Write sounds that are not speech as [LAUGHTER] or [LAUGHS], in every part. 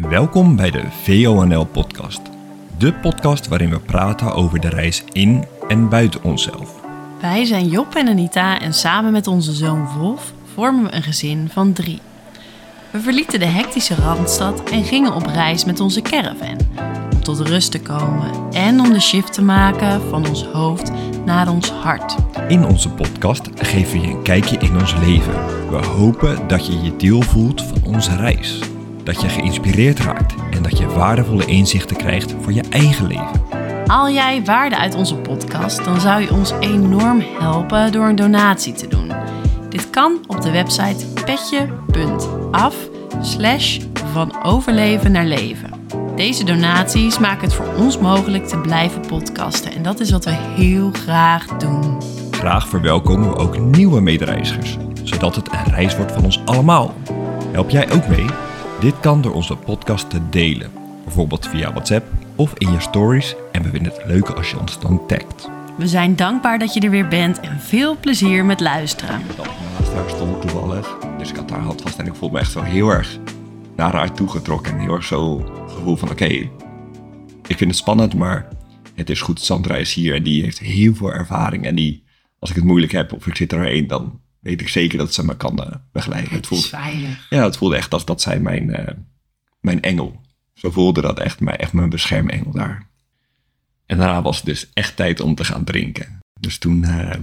Welkom bij de VONL podcast. De podcast waarin we praten over de reis in en buiten onszelf. Wij zijn Job en Anita en samen met onze zoon Wolf vormen we een gezin van drie. We verlieten de hectische Randstad en gingen op reis met onze caravan. Om tot rust te komen en om de shift te maken van ons hoofd naar ons hart. In onze podcast geven we je een kijkje in ons leven. We hopen dat je je deel voelt van onze reis. Dat je geïnspireerd raakt en dat je waardevolle inzichten krijgt voor je eigen leven. Haal jij waarde uit onze podcast, dan zou je ons enorm helpen door een donatie te doen. Dit kan op de website petje.af slash van overleven naar leven. Deze donaties maken het voor ons mogelijk te blijven podcasten en dat is wat we heel graag doen. Graag verwelkomen we ook nieuwe medereizigers, zodat het een reis wordt van ons allemaal. Help jij ook mee? Dit kan door onze podcast te delen, bijvoorbeeld via WhatsApp of in je stories en we vinden het leuk als je ons dan tagt. We zijn dankbaar dat je er weer bent en veel plezier met luisteren. Dat naast haar stond toevallig, dus ik had haar hand vast en ik voelde me echt zo heel erg naar haar toegetrokken en heel erg zo gevoel van oké, ik vind het spannend, maar het is goed. Sandra is hier en die heeft heel veel ervaring en die, als ik het moeilijk heb of ik zit erheen, dan weet ik zeker dat ze me kan eh, begeleiden. Het veilig. Ja, het voelde echt als dat zij mijn, eh, mijn engel. Zo voelde dat echt, mij, echt mijn beschermengel daar. En daarna was het dus echt tijd om te gaan drinken. Dus toen eh,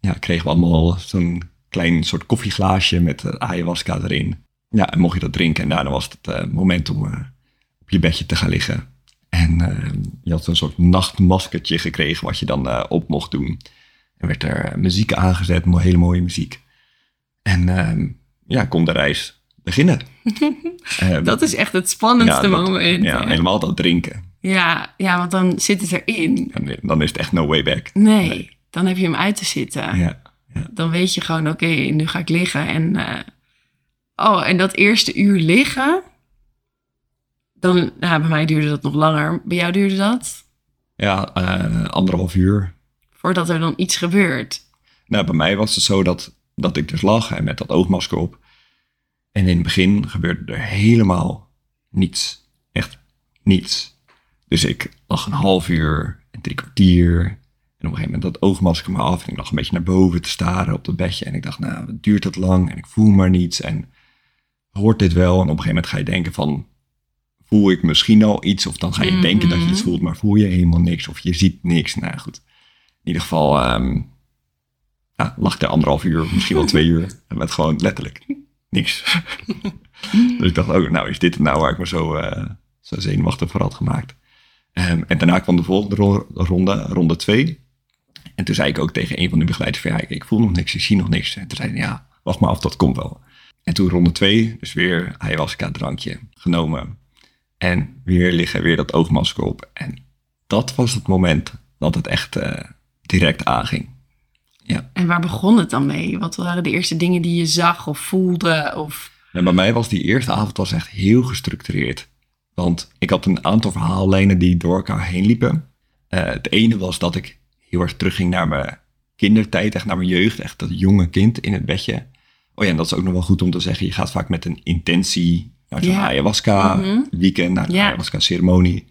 ja, kregen we allemaal zo'n klein soort koffieglaasje met uh, ayahuasca erin. Ja, en mocht je dat drinken. En daarna was het moment om op je bedje te gaan liggen. En je had een soort nachtmaskertje gekregen wat je dan op mocht doen. Er werd er muziek aangezet, hele mooie muziek. En uh, ja, kon de reis beginnen. uh, [LAUGHS] dat is echt het spannendste ja, dat, moment. Ja, helemaal dat drinken. Ja, ja, want dan zit het erin. En dan is het echt no way back. Nee, nee. dan heb je hem uit te zitten. Ja, ja. Dan weet je gewoon, oké, okay, nu ga ik liggen. En, uh, oh, en dat eerste uur liggen, dan, nou, bij mij duurde dat nog langer. Bij jou duurde dat? Ja, uh, anderhalf uur. Voordat er dan iets gebeurt. Nou, bij mij was het zo dat, dat ik dus lag en met dat oogmasker op. En in het begin gebeurde er helemaal niets. Echt niets. Dus ik lag een half uur, en drie kwartier. En op een gegeven moment dat oogmasker me af. En ik lag een beetje naar boven te staren op dat bedje. En ik dacht, nou, duurt dat lang? En ik voel maar niets. En hoort dit wel? En op een gegeven moment ga je denken van, voel ik misschien al iets? Of dan ga je mm -hmm. denken dat je iets voelt, maar voel je helemaal niks. Of je ziet niks. Nou goed. In ieder geval um, ja, lag ik er anderhalf uur, misschien wel twee uur. [LAUGHS] En met gewoon letterlijk niks. [LAUGHS] dus ik dacht ook, nou is dit het nou waar ik me zo, uh, zo zenuwachtig voor had gemaakt. Um, en daarna kwam de volgende ro ronde, ronde twee. En toen zei ik ook tegen een van de begeleiders van ja, ik, ik voel nog niks, ik zie nog niks. En toen zei hij, ja, wacht maar af, dat komt wel. En toen ronde twee, dus weer ayahuasca drankje genomen. En weer liggen, weer dat oogmasker op. En dat was het moment dat het echt uh, direct aanging. Ja. En waar begon het dan mee? Wat waren de eerste dingen die je zag of voelde? Of... En bij mij was die eerste avond was echt heel gestructureerd. Want ik had een aantal verhaallijnen die door elkaar heen liepen. Uh, het ene was dat ik heel erg terugging naar mijn kindertijd, echt naar mijn jeugd, echt dat jonge kind in het bedje. Oh ja, en dat is ook nog wel goed om te zeggen. Je gaat vaak met een intentie naar zo'n ayahuasca mm -hmm. weekend, naar een ayahuasca ceremonie.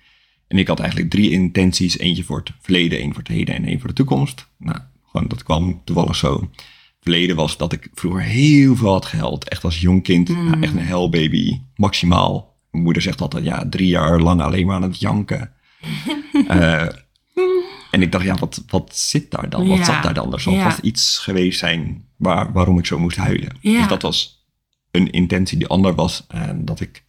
En ik had eigenlijk drie intenties. Eentje voor het verleden, één voor het heden en één voor de toekomst. Nou, gewoon dat kwam toevallig zo. Verleden was dat ik vroeger heel veel had gehuild. Echt als jong kind. Mm. Nou, echt een hellbaby. Maximaal. Mijn moeder zegt altijd, ja, drie jaar lang alleen maar aan het janken. uh, [LAUGHS] en ik dacht, ja, wat, wat zit daar dan? Wat Ja. zat daar dan? Er zal Ja. vast iets geweest zijn waar, waarom ik zo moest huilen. Ja. Dus dat was een intentie die ander was. En dat ik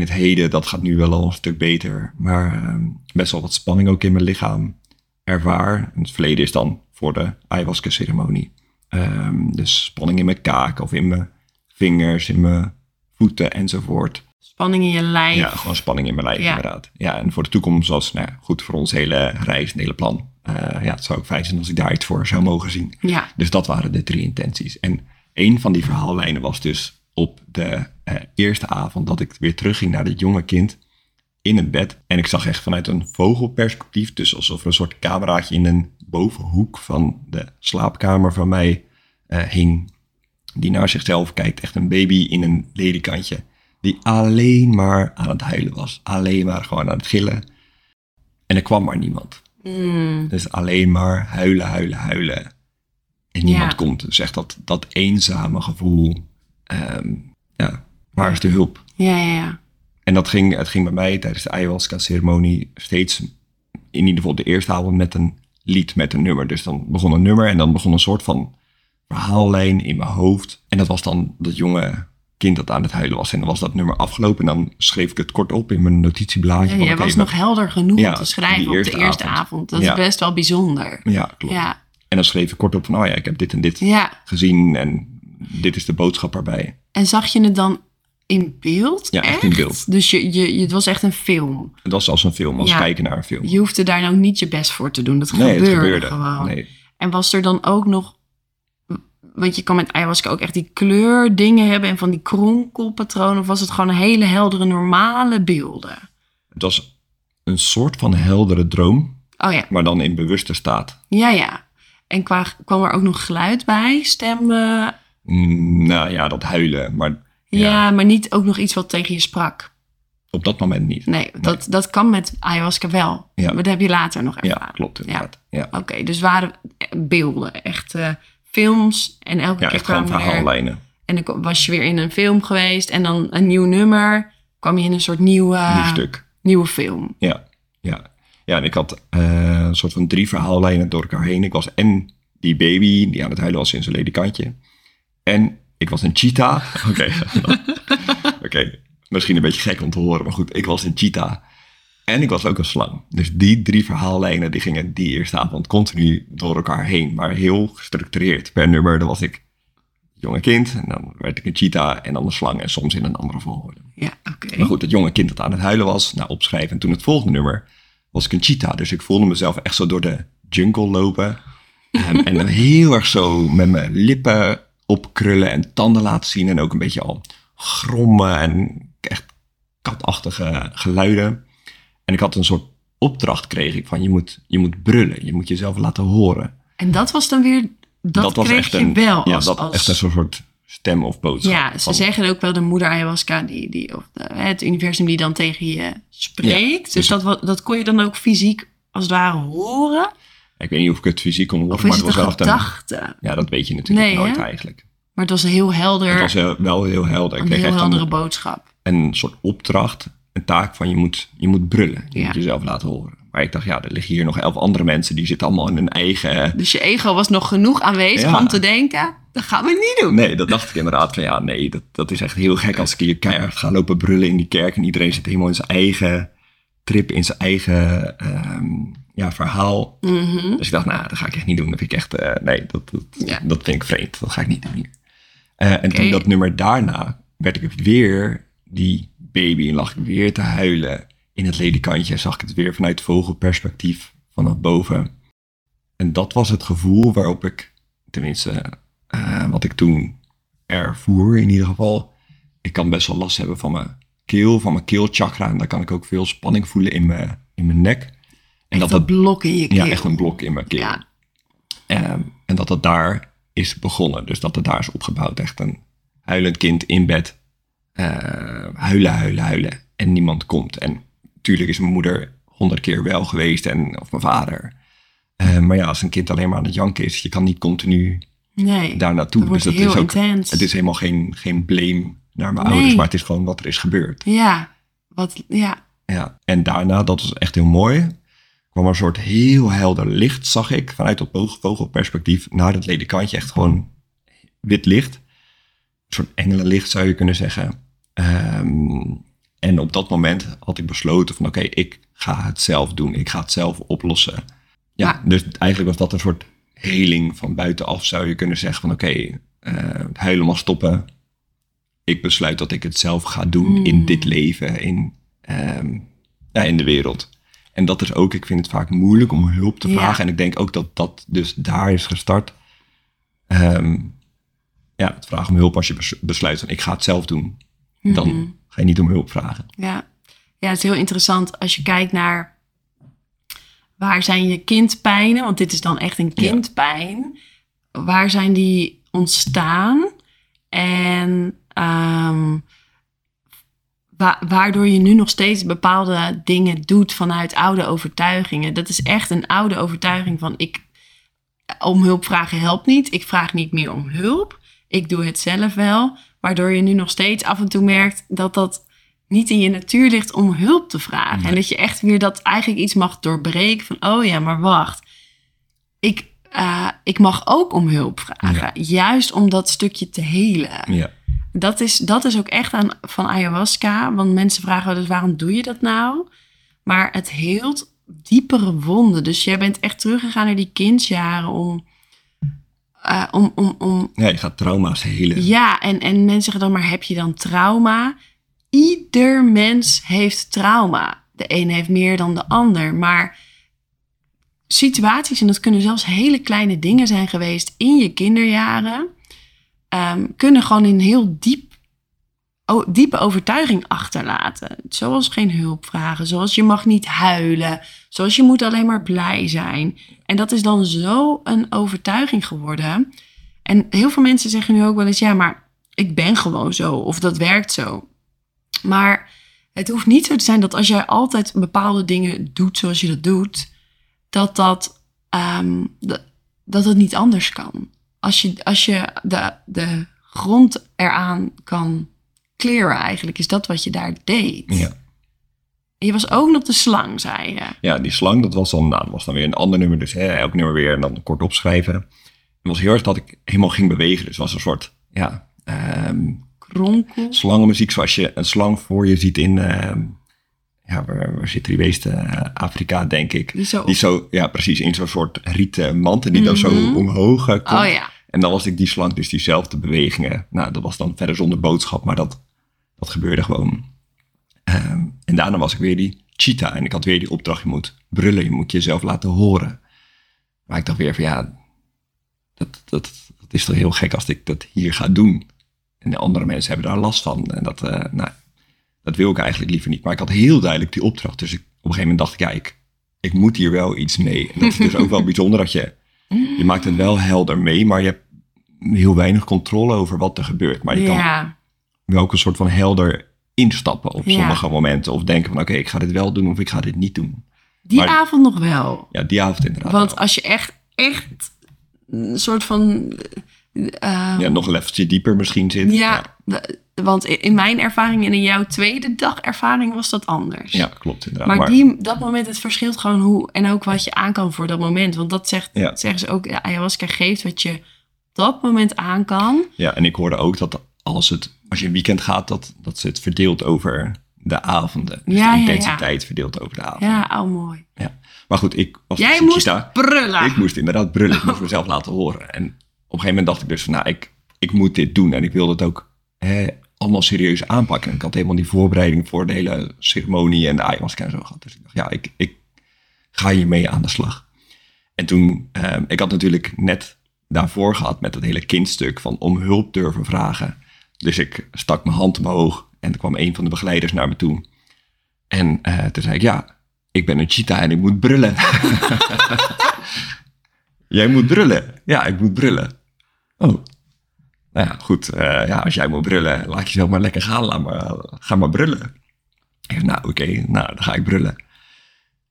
in het heden, dat gaat nu wel al een stuk beter. Maar ehm, best wel wat spanning ook in mijn lichaam ervaar. En het verleden is dan voor de ayahuasca-ceremonie. Ehm, dus spanning in mijn kaak of in mijn vingers, in mijn voeten enzovoort. Spanning in je lijf. Ja, gewoon spanning in mijn lijf Ja. inderdaad. Ja, en voor de toekomst was nou, goed voor ons hele reis, het hele plan. Eh, ja, het zou ook fijn zijn als ik daar iets voor zou mogen zien. Ja. Dus dat waren de drie intenties. En een van die verhaallijnen was dus op de eh, eerste avond dat ik weer terugging naar dit jonge kind in het bed. En ik zag echt vanuit een vogelperspectief, dus alsof er een soort cameraatje in een bovenhoek van de slaapkamer van mij eh, hing. Die naar zichzelf kijkt, echt een baby in een ledikantje. die alleen maar aan het huilen was. Alleen maar gewoon aan het gillen. En er kwam maar niemand. Mm. Dus alleen maar huilen, huilen, huilen. En niemand Ja. komt. Dus echt dat, dat eenzame gevoel. Ehm, ja, waar is de hulp? Ja, ja, ja. En dat ging, het ging bij mij tijdens de ayahuasca-ceremonie steeds, in ieder geval de eerste avond, met een lied, met een nummer. Dus dan begon een nummer en dan begon een soort van verhaallijn in mijn hoofd. En dat was dan dat jonge kind dat aan het huilen was. En dan was dat nummer afgelopen en dan schreef ik het kort op in mijn notitieblaadje. Ja, jij was nog helder genoeg Ja, om te schrijven op de eerste avond. avond. Dat Ja. is best wel bijzonder. Ja, klopt. Ja, En dan schreef ik kort op van, oh ja, ik heb dit en dit gezien en dit is de boodschap erbij. En zag je het dan in beeld? Ja, echt in beeld. Dus je, je, het was echt een film. Het was als een film, als Ja. kijken naar een film. Je hoefde daar nou niet je best voor te doen. Dat nee, gebeurde, het gebeurde. gewoon. Nee. En was er dan ook nog... Want je kan met ayahuasca ook echt die kleurdingen hebben... en van die kronkelpatronen. Of was het gewoon hele heldere, normale beelden? Het was een soort van heldere droom, Oh ja, maar dan in bewuste staat. ja, ja. En qua, kwam er ook nog geluid bij? Stemmen? Mm, nou ja, dat huilen, maar Ja. Ja. maar niet ook nog iets wat tegen je sprak. op dat moment niet. Nee, dat, dat kan met ayahuasca wel. Ja. Maar dat heb je later nog ervaren. Ja, klopt inderdaad. Ja, Oké, dus waren beelden, echt eh, films. En elke ja keer echt gewoon verhaallijnen. En dan was je weer in een film geweest en dan een nieuw nummer. kwam je in een soort nieuwe, Nieuw stuk. nieuwe film. Ja, ja. Ja, en ik had eh, een soort van drie verhaallijnen door elkaar heen. Ik was en die baby die aan het huilen was in zijn ledikantje. En ik was een cheetah. [LAUGHS] Oké, [LAUGHS] oké. Misschien een beetje gek om te horen, maar goed. Ik was een cheetah. En ik was ook een slang. Dus die drie verhaallijnen die gingen die eerste avond continu door elkaar heen. Maar heel gestructureerd. Per nummer, dan was ik jonge kind. En dan werd ik een cheetah en dan een slang. En soms in een andere volgorde. Ja, oké. Maar goed, het jonge kind dat aan het huilen was, nou opschrijven. En toen het volgende nummer was ik een cheetah. Dus ik voelde mezelf echt zo door de jungle lopen. [LAUGHS] En dan heel erg zo met mijn lippen opkrullen en tanden laten zien. En ook een beetje al grommen en echt katachtige geluiden. En ik had een soort opdracht kreeg ik van je moet, je moet brullen. Je moet jezelf laten horen. En dat was dan weer... Dat, was kreeg echt je een, wel ja, als... dat als echt een soort stem of boodschap. ja, ze van- zeggen ook wel de moeder ayahuasca, die, die, of de- het universum die dan tegen je spreekt. dus dus- dat, dat kon je dan ook fysiek als het ware horen? Ik weet niet of ik het fysiek kon horen, maar het was wel gedachte? Ja, dat weet je natuurlijk Nee, nooit hè? eigenlijk. Maar het was heel helder, Het was heel- wel heel helder. Ik een kreeg heel echt heldere een, boodschap. een soort opdracht, een taak van je moet, je moet brullen. Je Ja. moet jezelf laten horen. Maar ik dacht, ja, er liggen hier nog elf andere mensen. Die zitten allemaal in hun eigen... Dus je ego was nog genoeg aanwezig Ja. om te denken, dat gaan we niet doen. Nee, dat dacht ik inderdaad van ja, nee, dat, dat is echt heel gek als ik hier keihard ga lopen brullen in die kerk. En iedereen zit helemaal in zijn eigen trip, in zijn eigen ehm, ja, verhaal. Mhm. Dus ik dacht, nou, dat ga ik echt niet doen. Dat vind ik echt, eh, nee, dat, dat, Ja. dat vind ik vreemd. Dat ga ik niet doen hier. Eh, en toen dat nummer daarna, werd ik weer die baby en lag ik weer te huilen in het ledikantje. En zag ik het weer vanuit vogelperspectief vanaf boven. En dat was het gevoel waarop ik, tenminste, eh, wat ik toen ervoer in ieder geval. Ik kan best wel last hebben van mijn keel, van mijn keelchakra. En daar kan ik ook veel spanning voelen in mijn, in mijn nek. En dat dat dat blok in je keel. ja, echt een blok in mijn keel. Ja. Ehm, en dat het daar is begonnen. Dus dat het daar is opgebouwd. Echt een huilend kind in bed. Eh, huilen, huilen, huilen. En niemand komt. En natuurlijk is mijn moeder honderd keer wel geweest. En, of mijn vader. Eh, maar ja, als een kind alleen maar aan het janken is. Je kan niet continu Nee, daar naartoe. dat dus dat heel is ook, intens. het is helemaal geen, geen blame naar mijn Nee. ouders. Maar het is gewoon wat er is gebeurd. Ja, wat, ja. Ja, en daarna, dat was echt heel mooi, kwam er een soort heel helder licht, zag ik, vanuit dat vogel- vogelperspectief naar het ledikantje. Echt gewoon wit licht. Een soort engelenlicht zou je kunnen zeggen. Ehm, en op dat moment had ik besloten van oké, ik ga het zelf doen. Ik ga het zelf oplossen. Ja, Maar- dus eigenlijk was dat een soort heling van buitenaf zou je kunnen zeggen van oké, eh, het huilen mag stoppen. Ik besluit dat ik het zelf ga doen in dit leven, in, ehm, ja, in de wereld. En dat is ook, ik vind het vaak moeilijk om hulp te Ja. vragen. En ik denk ook dat dat dus daar is gestart. Ehm, ja, het vragen om hulp als je bes- besluit van ik ga het zelf doen. Dan ga je niet om hulp vragen. Ja. ja, het is heel interessant als je kijkt naar waar zijn je kindpijnen, want dit is dan echt een kindpijn. Waar zijn die ontstaan? En ehm, wa- waardoor je nu nog steeds bepaalde dingen doet vanuit oude overtuigingen. Dat is echt een oude overtuiging van ik om hulp vragen helpt niet. Ik vraag niet meer om hulp. Ik doe het zelf wel. Waardoor je nu nog steeds af en toe merkt dat dat niet in je natuur ligt om hulp te vragen. Nee. En dat je echt weer dat eigenlijk iets mag doorbreken van oh ja, maar wacht. Ik, eh, ik mag ook om hulp vragen. Juist om dat stukje te helen. Ja. Dat is, dat is ook echt aan, van ayahuasca. Want mensen vragen wel eens, waarom doe je dat nou? Maar het heelt diepere wonden. Dus jij bent echt teruggegaan naar die kindsjaren om... eh, om, om, om ja, je gaat trauma's helen. ja, en, en mensen zeggen dan, maar heb je dan trauma? Ieder mens heeft trauma. De een heeft meer dan de ander. Maar situaties, en dat kunnen zelfs hele kleine dingen zijn geweest in je kinderjaren, ehm, kunnen gewoon een heel diep, diepe overtuiging achterlaten. Zoals geen hulp vragen, zoals je mag niet huilen, zoals je moet alleen maar blij zijn. En dat is dan zo een overtuiging geworden. En heel veel mensen zeggen nu ook wel eens, ja, maar ik ben gewoon zo, of dat werkt zo. Maar het hoeft niet zo te zijn dat als jij altijd bepaalde dingen doet zoals je dat doet, dat dat, ehm, dat, dat het niet anders kan. Als je, als je de, de grond eraan kan clearen, eigenlijk, is dat wat je daar deed. Ja. En je was ook nog de slang, zei je. ja, die slang, dat was dan, nou, dat was dan weer een ander nummer. Dus hè, elk nummer weer en dan kort opschrijven. Het was heel erg dat ik helemaal ging bewegen. Dus het was een soort, ja, ehm, Kronkel. slangenmuziek zoals je een slang voor je ziet in, ehm, ja, waar, waar zitten die? Eh, Afrika, denk ik. Die zo Die zo, ja, precies, in zo'n soort rieten mand en die dan zo Mhm. omhoog eh, komt. Oh ja. En dan was ik die slang, dus diezelfde bewegingen. Nou, dat was dan verder zonder boodschap, maar dat, dat gebeurde gewoon. Ehm, en daarna was ik weer die cheetah en ik had weer die opdracht, je moet brullen, je moet jezelf laten horen. Maar ik dacht weer van ja, dat, dat, dat is toch heel gek als ik dat hier ga doen. En de andere mensen hebben daar last van. En dat, eh, nou, dat wil ik eigenlijk liever niet. Maar ik had heel duidelijk die opdracht. Dus ik, op een gegeven moment dacht ik, ja, ik, ik moet hier wel iets mee. En dat is dus ook wel [LAUGHS] bijzonder dat je, je maakt het wel helder mee, maar je hebt heel weinig controle over wat er gebeurt. Maar je kan Ja. wel ook een soort van helder instappen op Ja. sommige momenten. Of denken van, oké, ik ga dit wel doen of ik ga dit niet doen. Die Maar- avond nog wel. Ja, die avond inderdaad. Want wel. als je echt, echt een soort van... ja, nog een leveltje dieper misschien zit. ja, want in mijn ervaring en in jouw tweede dag ervaring was dat anders. Ja, klopt inderdaad. Maar, Maar, die, dat moment, het verschilt gewoon hoe en ook wat je aan kan voor dat moment. Want dat zegt, Ja. zeggen ze ook, ja, ayahuasca geeft wat je op dat moment aan kan. ja, en ik hoorde ook dat als, het, als je een weekend gaat, dat, dat ze het verdeelt over de avonden. Dus Ja, de intensiteit verdeelt over de avond. Ja, oh mooi. Ja. Maar goed, ik Jij dus moest brullen. Ik moest inderdaad brullen. Ik moest [LAUGHS] mezelf laten horen. En een gegeven moment dacht ik dus van, nou, ik, ik moet dit doen. En ik wilde het ook hè, allemaal serieus aanpakken. En ik had helemaal die voorbereiding voor de hele ceremonie en de ayahuasca en zo gehad. Dus ik dacht, ja, ik, ik ga hiermee aan de slag. En toen, ehm, ik had natuurlijk net daarvoor gehad met dat hele kindstuk van om hulp durven vragen. Dus ik stak mijn hand omhoog en er kwam een van de begeleiders naar me toe. En eh, toen zei ik, ja, ik ben een cheetah en ik moet brullen. [LAUGHS] jij moet brullen. Ja, ik moet brullen. Oh. Nou ja, goed. eh, ja, als jij moet brullen, laat jezelf maar lekker gaan. Laat maar, ga maar brullen. Ik nou, oké, nou, dan ga ik brullen.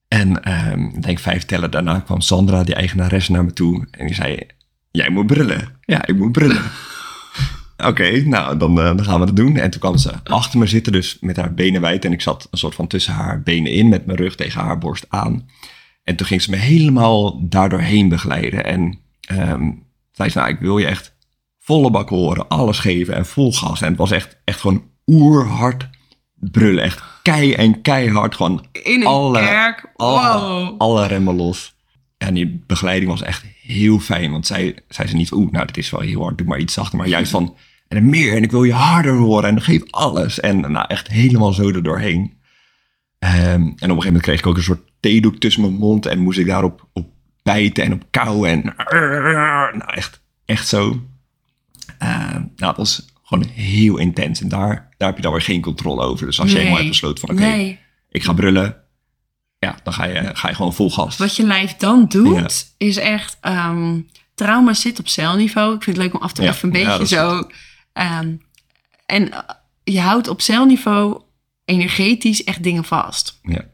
En ehm, denk vijf tellen daarna kwam Sandra, die eigenares, naar me toe. En die zei, jij moet brullen. Ja, ik moet brullen. [LAUGHS] Oké, nou, dan, eh, dan gaan we dat doen. En toen kwam ze achter me zitten, dus met haar benen wijd. En ik zat een soort van tussen haar benen in, met mijn rug tegen haar borst aan. En toen ging ze me helemaal daardoorheen begeleiden. En ehm zei ze, nou, ik wil je echt volle bak horen, alles geven en vol gas. En het was echt, echt gewoon oerhard brullen. Echt kei en keihard, gewoon In alle, kerk. alle, Wow. alle remmen los. En die begeleiding was echt heel fijn. Want zij zei ze niet, oeh, nou, dit is wel heel hard, doe maar iets zachter. Maar juist van, en er meer, en ik wil je harder horen. En geef alles. En nou, echt helemaal zo er doorheen. Ehm, en op een gegeven moment kreeg ik ook een soort theedoek tussen mijn mond. En moest ik daarop op bijten en op kauwen. En nou, echt, echt zo. Ehm, nou, dat was gewoon heel intens. En daar, daar heb je dan weer geen controle over. Dus als je Nee. eenmaal hebt besloten van, oké, Nee. ik ga brullen. Ja, dan ga je, ga je gewoon vol gas. Wat je lijf dan doet, is echt... ehm, trauma zit op celniveau. Ik vind het leuk om af toe Ja, even een beetje zo... ehm, en eh, je houdt op celniveau energetisch echt dingen vast. Ja.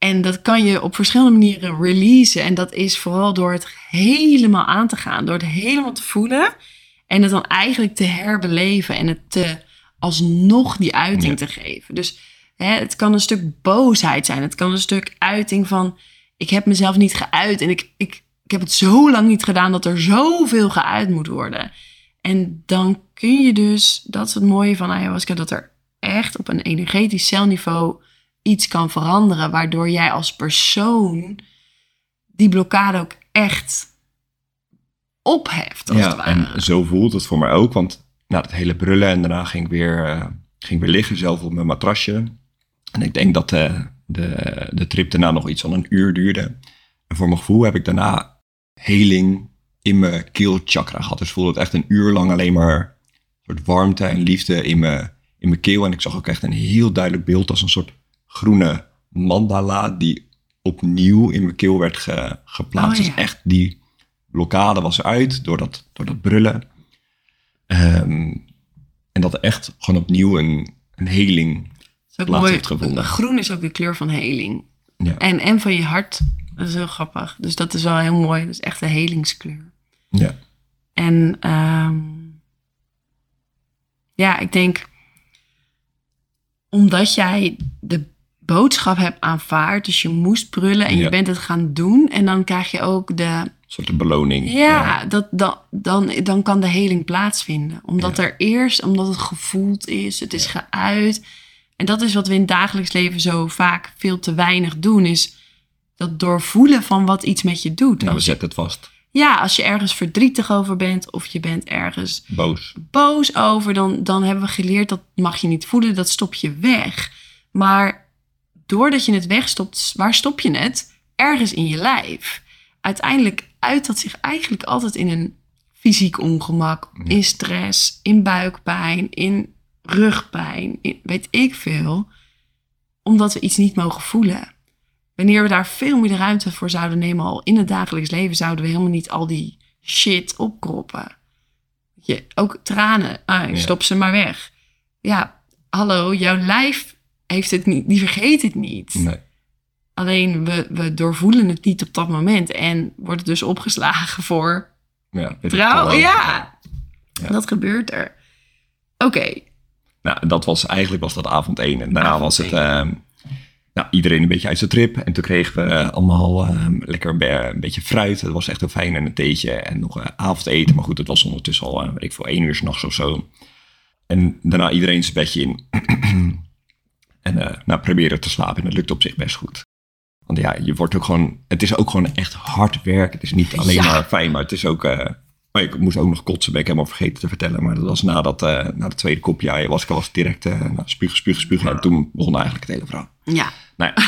En dat kan je op verschillende manieren releasen. En dat is vooral door het helemaal aan te gaan. Door het helemaal te voelen. En het dan eigenlijk te herbeleven. En het te, alsnog die uiting Ja. te geven. Dus hè, het kan een stuk boosheid zijn. Het kan een stuk uiting van... Ik heb mezelf niet geuit. En ik, ik, ik heb het zo lang niet gedaan dat er zoveel geuit moet worden. En dan kun je dus... Dat is het mooie van ayahuasca. Dat er echt op een energetisch celniveau iets kan veranderen, waardoor jij als persoon die blokkade ook echt opheft. Als het Ja, ware. en zo voelt het voor mij ook. Want na het hele brullen en daarna ging ik weer, eh, ging ik weer liggen zelf op mijn matrasje. En ik denk dat eh, de, de trip daarna nog iets van een uur duurde. En voor mijn gevoel heb ik daarna heling in mijn keelchakra gehad. Dus voelde het echt een uur lang alleen maar soort warmte en liefde in mijn, in mijn keel. En ik zag ook echt een heel duidelijk beeld als een soort groene mandala die opnieuw in mijn keel werd ge- geplaatst. Oh, ja. Dus echt die blokkade was eruit door dat, door dat brullen. Ehm, en dat er echt gewoon opnieuw een, een heling. Plaats mooi. heeft gevonden. Groen is ook de kleur van heling. Ja. En, en van je hart. Dat is heel grappig. Dus dat is wel heel mooi. Dat is echt een helingskleur. Ja, En ehm, ja, ik denk omdat jij de boodschap hebt aanvaard, dus je moest brullen en je bent het gaan doen. En dan krijg je ook de, een soort beloning. Ja, dat, dan, dan, dan kan de heling plaatsvinden. Omdat Ja. er eerst, omdat het gevoeld is, het is geuit. En dat is wat we in het dagelijks leven zo vaak veel te weinig doen, is dat doorvoelen van wat iets met je doet. Nou, zetten het vast. ja, als je ergens verdrietig over bent of je bent ergens Boos. boos over, dan, dan hebben we geleerd dat mag je niet voelen, dat stop je weg. Maar doordat je het wegstopt, waar stop je het? Ergens in je lijf. Uiteindelijk uit dat zich eigenlijk altijd in een fysiek ongemak, in stress, in buikpijn, in rugpijn, in weet ik veel. Omdat we iets niet mogen voelen. Wanneer we daar veel meer de ruimte voor zouden nemen al in het dagelijks leven, zouden we helemaal niet al die shit opkroppen. Je, ook tranen, ah, stop ze maar weg. Ja, hallo, jouw lijf heeft het niet, die vergeet het niet. Nee. Alleen we, we doorvoelen het niet op dat moment en wordt het dus opgeslagen voor Ja, trouw. Ja, Ja. dat gebeurt er. Oké, Nou, dat was eigenlijk was dat avond één. En daarna Avond was het ehm, nou, iedereen een beetje uit zijn trip. En toen kregen we eh, allemaal ehm, lekker een, be- een beetje fruit. Het was echt heel fijn en een theetje en nog eh, avondeten. Maar goed, het was ondertussen al, eh, weet ik veel, één uur s'nachts of zo. En daarna iedereen zijn bedje in. [CLEARS THROAT] en eh nou, proberen te slapen. En dat lukt op zich best goed. Want ja, je wordt ook gewoon... Het is ook gewoon echt hard werk. Het is niet alleen Ja. maar fijn, maar het is ook... eh, maar ik moest ook nog kotsen, ben ik helemaal vergeten te vertellen. Maar dat was na, dat, eh, na de tweede kopje was het direct eh nou, spugen, spugen, spugen. En toen begon eigenlijk het hele verhaal. ja. Nou ja,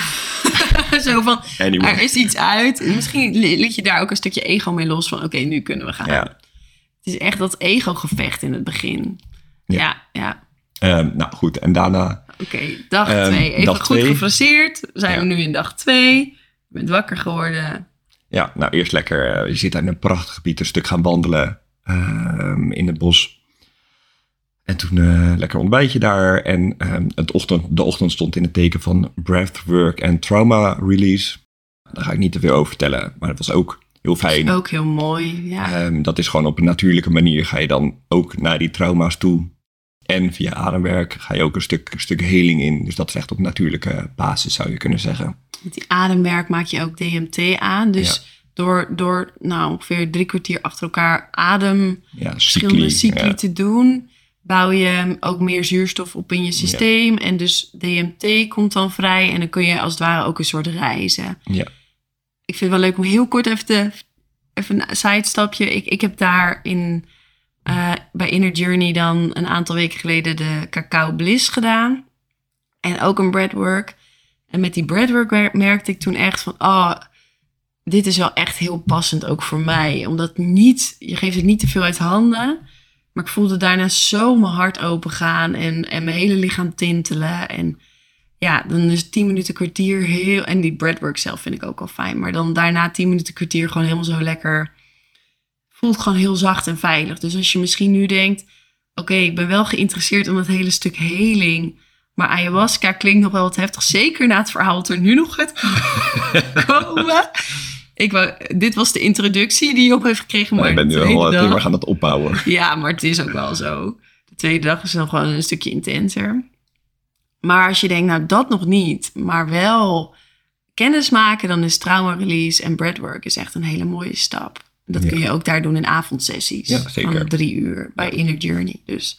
[LAUGHS] Zo van, anyway. er is iets uit. Misschien li- liet je daar ook een stukje ego mee los van, oké, nu kunnen we gaan. Ja. Het is echt dat ego-gevecht in het begin. Ja. Ja, ja. Ehm, nou goed, en daarna... Oké, dag Ehm, twee. Even dag goed twee. gefaseerd. Zijn we nu in dag twee. Je bent wakker geworden. Ja, nou eerst lekker... eh, je zit daar in een prachtig gebied, een stuk gaan wandelen ehm, in het bos. En toen eh, lekker ontbijtje daar. En ehm, het ochtend, de ochtend stond in het teken van breathwork en trauma release. Daar ga ik niet te veel over vertellen, maar het was ook heel fijn. Ook heel mooi. Ja. Ehm, dat is gewoon op een natuurlijke manier ga je dan ook naar die trauma's toe. En via ademwerk ga je ook een stuk, een stuk heling in. Dus dat is echt op natuurlijke basis, zou je kunnen zeggen. Met die ademwerk maak je ook DMT aan. Dus door, door nou, ongeveer drie kwartier achter elkaar adem, Ja, verschillende cycli. cycli ja. te doen, bouw je ook meer zuurstof op in je systeem. En dus DMT komt dan vrij. En dan kun je als het ware ook een soort reizen. Ja. Ik vind het wel leuk om heel kort even, te, even een sidestapje. Ik, ik heb daar in, eh, bij Inner Journey dan een aantal weken geleden de Cacao Bliss gedaan. En ook een breadwork. En met die breadwork mer- merkte ik toen echt van... Oh, dit is wel echt heel passend ook voor mij. Omdat niet, je geeft het niet te veel uit handen. Maar ik voelde daarna zo mijn hart open gaan. En, en mijn hele lichaam tintelen. En ja, dan is 10 minuten kwartier heel... En die breadwork zelf vind ik ook al fijn. Maar dan daarna 10 minuten kwartier gewoon helemaal zo lekker... Voelt gewoon heel zacht en veilig. Dus als je misschien nu denkt... Oké, ik ben wel geïnteresseerd om dat hele stuk heling Maar ayahuasca klinkt nog wel wat heftig. Zeker na het verhaal dat er nu nog gaat [LAUGHS] komen. Ik wou, dit was de introductie die je op heeft gekregen. Maar Maar ik ben nu tweede heel dag- erg aan het opbouwen. Ja, maar het is ook wel zo. De tweede dag is nog gewoon een stukje intenser. Maar als je denkt, nou dat nog niet, maar wel kennis maken, dan is trauma release en breathwork is echt een hele mooie stap. Dat Ja. kun je ook daar doen in avondsessies Ja, zeker. van drie uur bij Inner Journey. Dus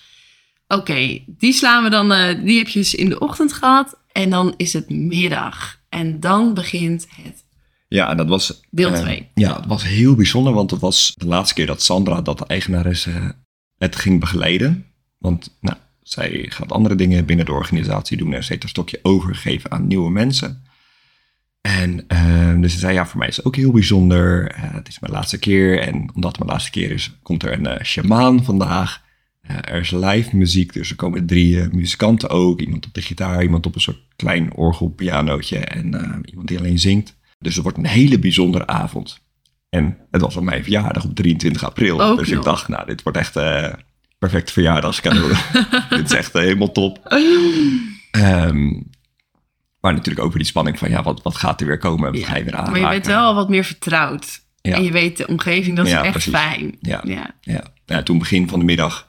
oké, die slaan we dan, eh, die heb je dus in de ochtend gehad en dan is het middag. En dan begint het Ja, en dat was... Deel eh, twee. ja, het was heel bijzonder, want het was de laatste keer dat Sandra, dat de eigenares, eh, het ging begeleiden. Want nou, zij gaat andere dingen binnen de organisatie doen en ze heeft een stokje overgegeven aan nieuwe mensen. En eh, dus ze zei, ja, voor mij is het ook heel bijzonder. Eh, het is mijn laatste keer en omdat het mijn laatste keer is, komt er een eh shamaan vandaag. Eh, er is live muziek, dus er komen drie muzikanten ook. Iemand op de gitaar, iemand op een soort klein orgelpianootje en eh, iemand die alleen zingt. Dus het wordt een hele bijzondere avond. En het was op mijn verjaardag op 23 april. Ook dus nog. ik dacht, nou, dit wordt echt perfect verjaardagscadeau. [LAUGHS] dit is echt helemaal top. Ehm, maar natuurlijk ook weer die spanning van, ja, wat, wat gaat er weer komen? Wat ga je weer Maar aanraken? je bent wel wat meer vertrouwd. En je weet de omgeving, dat is echt precies. fijn. Ja. ja. Ja. ja, toen begin van de middag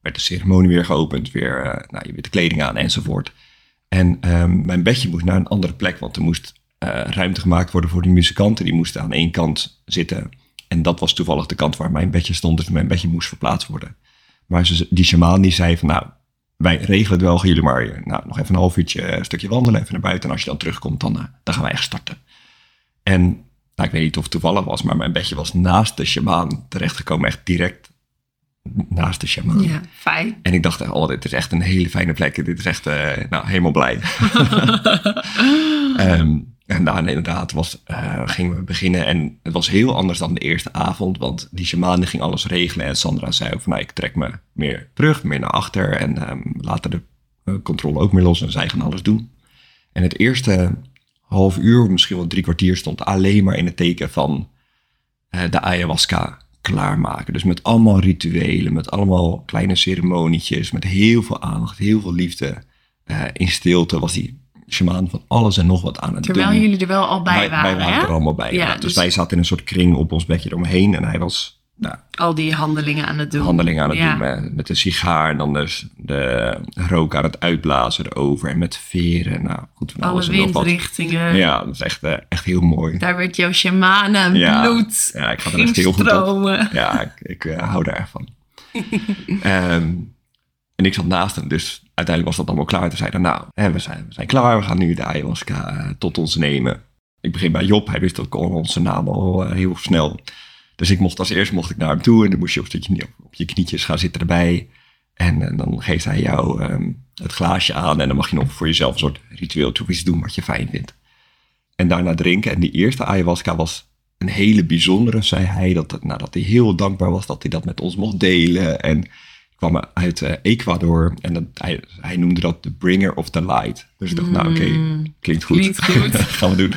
werd de ceremonie weer geopend. Weer, eh, nou, je weer de kleding aan enzovoort. En ehm, mijn bedje moest naar een andere plek, want er moest eh, ruimte gemaakt worden voor die muzikanten. Die moesten aan één kant zitten. En dat was toevallig de kant waar mijn bedje stond, dus mijn bedje moest verplaatst worden. Maar ze, die shamaan die zei van, nou, wij regelen het wel, gaan jullie maar eh, nou, nog even een half uurtje eh, een stukje wandelen, even naar buiten. En als je dan terugkomt, dan, eh, dan gaan wij echt starten. En nou, ik weet niet of het toevallig was, maar mijn bedje was naast de shamaan terechtgekomen, echt direct naast de shamaan. Ja, fijn. En ik dacht, echt, oh, dit is echt een hele fijne plek. Dit is echt, nou, helemaal blij. [LAUGHS] Ehm, en daarna inderdaad was, eh, gingen we beginnen. En het was heel anders dan de eerste avond. Want die shaman ging alles regelen. En Sandra zei van, nou, ik trek me meer terug, meer naar achter. En ehm, later de eh, controle ook meer los. En zij gaan alles doen. En het eerste half uur, misschien wel drie kwartier, stond alleen maar in het teken van eh, de ayahuasca klaarmaken. Dus met allemaal rituelen, met allemaal kleine ceremonietjes, met heel veel aandacht, heel veel liefde. In stilte was die shamaan van alles en nog wat aan het Terwijl doen. jullie er wel al bij wij, waren, wij waren hè? er allemaal bij. Ja. Dus, dus- wij zaten in een soort kring op ons bedje eromheen en hij was nou, Al die handelingen aan het doen. handelingen aan het Ja. doen met, met de sigaar en dan dus de rook aan het uitblazen erover en met veren. Nou, goed, van Alle windrichtingen. Ja, dat is echt, eh, echt heel mooi. Daar werd jouw shamanen Ja. bloed Ja, ik ga er echt heel goed op. stromen. Ja, ik, ik eh, hou daar erg van. [LAUGHS] Ehm, en ik zat naast hem, dus uiteindelijk was dat allemaal klaar. Toen zei hij, nou, hè, we, zijn, we zijn klaar, we gaan nu de ayahuasca eh, tot ons nemen. Ik begin bij Job, hij wist ook al onze naam al eh, heel snel. Dus ik mocht als eerst mocht ik naar hem toe en dan moest je op, je op je knietjes gaan zitten erbij. En, eh, dan geeft hij jou ehm, het glaasje aan en dan mag je nog voor jezelf een soort ritueel iets doen wat je fijn vindt. En daarna drinken. En die eerste ayahuasca was een hele bijzondere, zei hij. Dat, nou, dat hij heel dankbaar was dat hij dat met ons mocht delen. En kwam uit eh, Ecuador en dat, hij, hij noemde dat de bringer of the light. Dus ik dacht, nou oké, klinkt goed. Klinkt goed. [LAUGHS] Gaan we doen.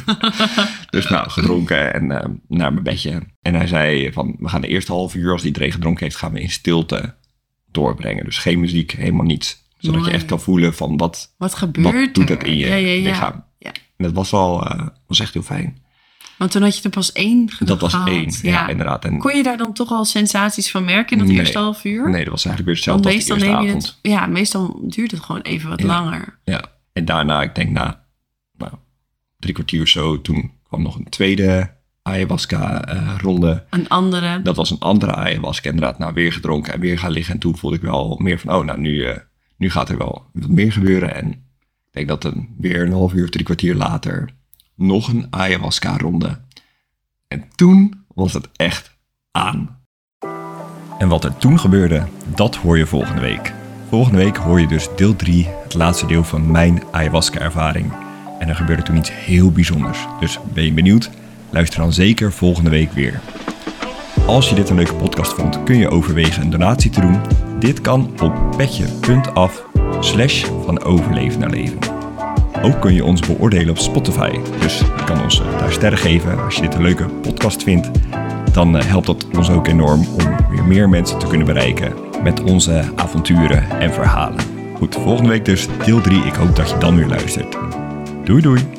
[LAUGHS] dus nou, gedronken en eh, naar mijn bedje. En hij zei van, we gaan de eerste half uur, als iedereen gedronken heeft, gaan we in stilte doorbrengen. Dus geen muziek, helemaal niets. Zodat Mooi. je echt kan voelen van wat, Wat gebeurt wat doet er? het in je ja, ja, ja. lichaam. Ja. En dat was wel, eh, was echt heel fijn. Want toen had je er pas één Dat was gehad. één, ja, inderdaad. En Kon je daar dan toch al sensaties van merken in dat Nee. eerste half uur? nee, dat was eigenlijk weer Want hetzelfde als de eerste avond. het... Ja, meestal duurt het gewoon even wat Ja. langer. Ja, en daarna, ik denk na nou, drie kwartier of zo, toen kwam nog een tweede ayahuasca-ronde. Een andere... dat was een andere ayahuasca, inderdaad. Nou, weer gedronken en weer gaan liggen. En toen voelde ik wel meer van, oh, nou, nu, eh, nu gaat er wel wat meer gebeuren. En ik denk dat een, weer een half uur of drie kwartier later nog een ayahuasca-ronde. En toen was het echt aan. En wat er toen gebeurde, dat hoor je volgende week. Volgende week hoor je dus deel 3, het laatste deel van mijn ayahuasca-ervaring. En er gebeurde toen iets heel bijzonders. Dus ben je benieuwd? Luister dan zeker volgende week weer. Als je dit een leuke podcast vond, kun je overwegen een donatie te doen. Dit kan op petje.af slash van overleven naar leven. Ook kun je ons beoordelen op Spotify. Dus je kan ons daar sterren geven als je dit een leuke podcast vindt. Dan eh, helpt dat ons ook enorm om weer meer mensen te kunnen bereiken met onze avonturen en verhalen. Goed, volgende week dus deel 3. Ik hoop dat je dan weer luistert. Doei doei!